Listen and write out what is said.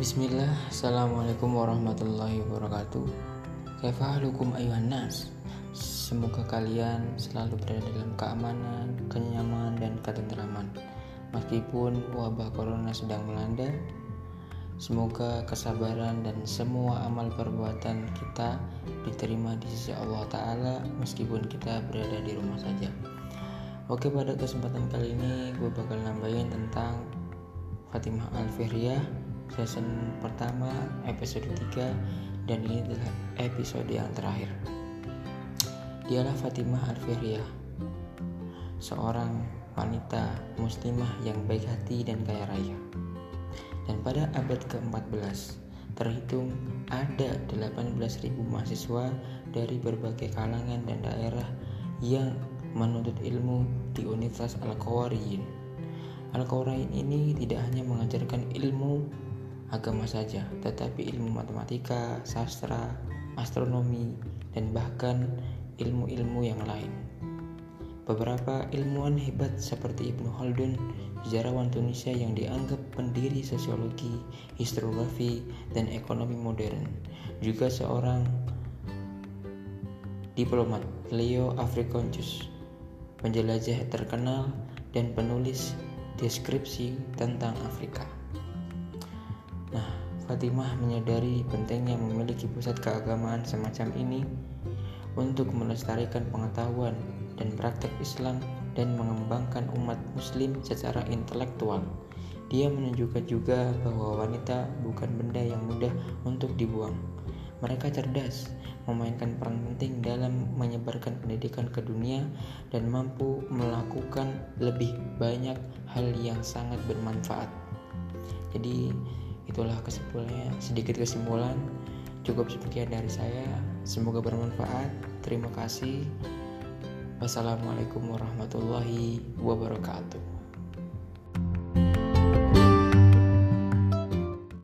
Bismillah, Assalamualaikum warahmatullahi wabarakatuh. Kaifahalukum ayuhan nas? Semoga kalian selalu berada dalam keamanan, kenyamanan, dan ketentraman Meskipun wabah corona sedang melanda Semoga kesabaran dan semua amal perbuatan kita diterima di sisi Allah Ta'ala meskipun kita berada di rumah saja. Oke pada kesempatan kali ini gue bakal nambahin tentang Fatimah Al-Fihriyah season pertama episode 3 dan ini adalah episode yang terakhir dialah Fatimah Al-Fihriyah seorang wanita muslimah yang baik hati dan kaya raya dan pada abad ke-14 terhitung ada 18.000 mahasiswa dari berbagai kalangan dan daerah yang menuntut ilmu di Universitas Al-Qawariyin. Al-Qawariyin ini tidak hanya mengajarkan ilmu agama saja, tetapi ilmu matematika, sastra, astronomi, dan bahkan ilmu-ilmu yang lain. Beberapa ilmuwan hebat seperti Ibnu Khaldun, sejarawan Tunisia yang dianggap pendiri sosiologi, historiografi, dan ekonomi modern, juga seorang diplomat Leo Africanus, penjelajah terkenal dan penulis deskripsi tentang Afrika. Nah, Fatimah menyadari pentingnya memiliki pusat keagamaan semacam ini untuk melestarikan pengetahuan dan praktek Islam dan mengembangkan umat muslim secara intelektual. Dia menunjukkan juga bahwa wanita bukan benda yang mudah untuk dibuang. Mereka cerdas, memainkan peran penting dalam menyebarkan pendidikan ke dunia dan mampu melakukan lebih banyak hal yang sangat bermanfaat. Jadi, itulah kesimpulannya sedikit kesimpulan cukup sekian dari saya. Semoga bermanfaat. Terima kasih. Wassalamualaikum warahmatullahi wabarakatuh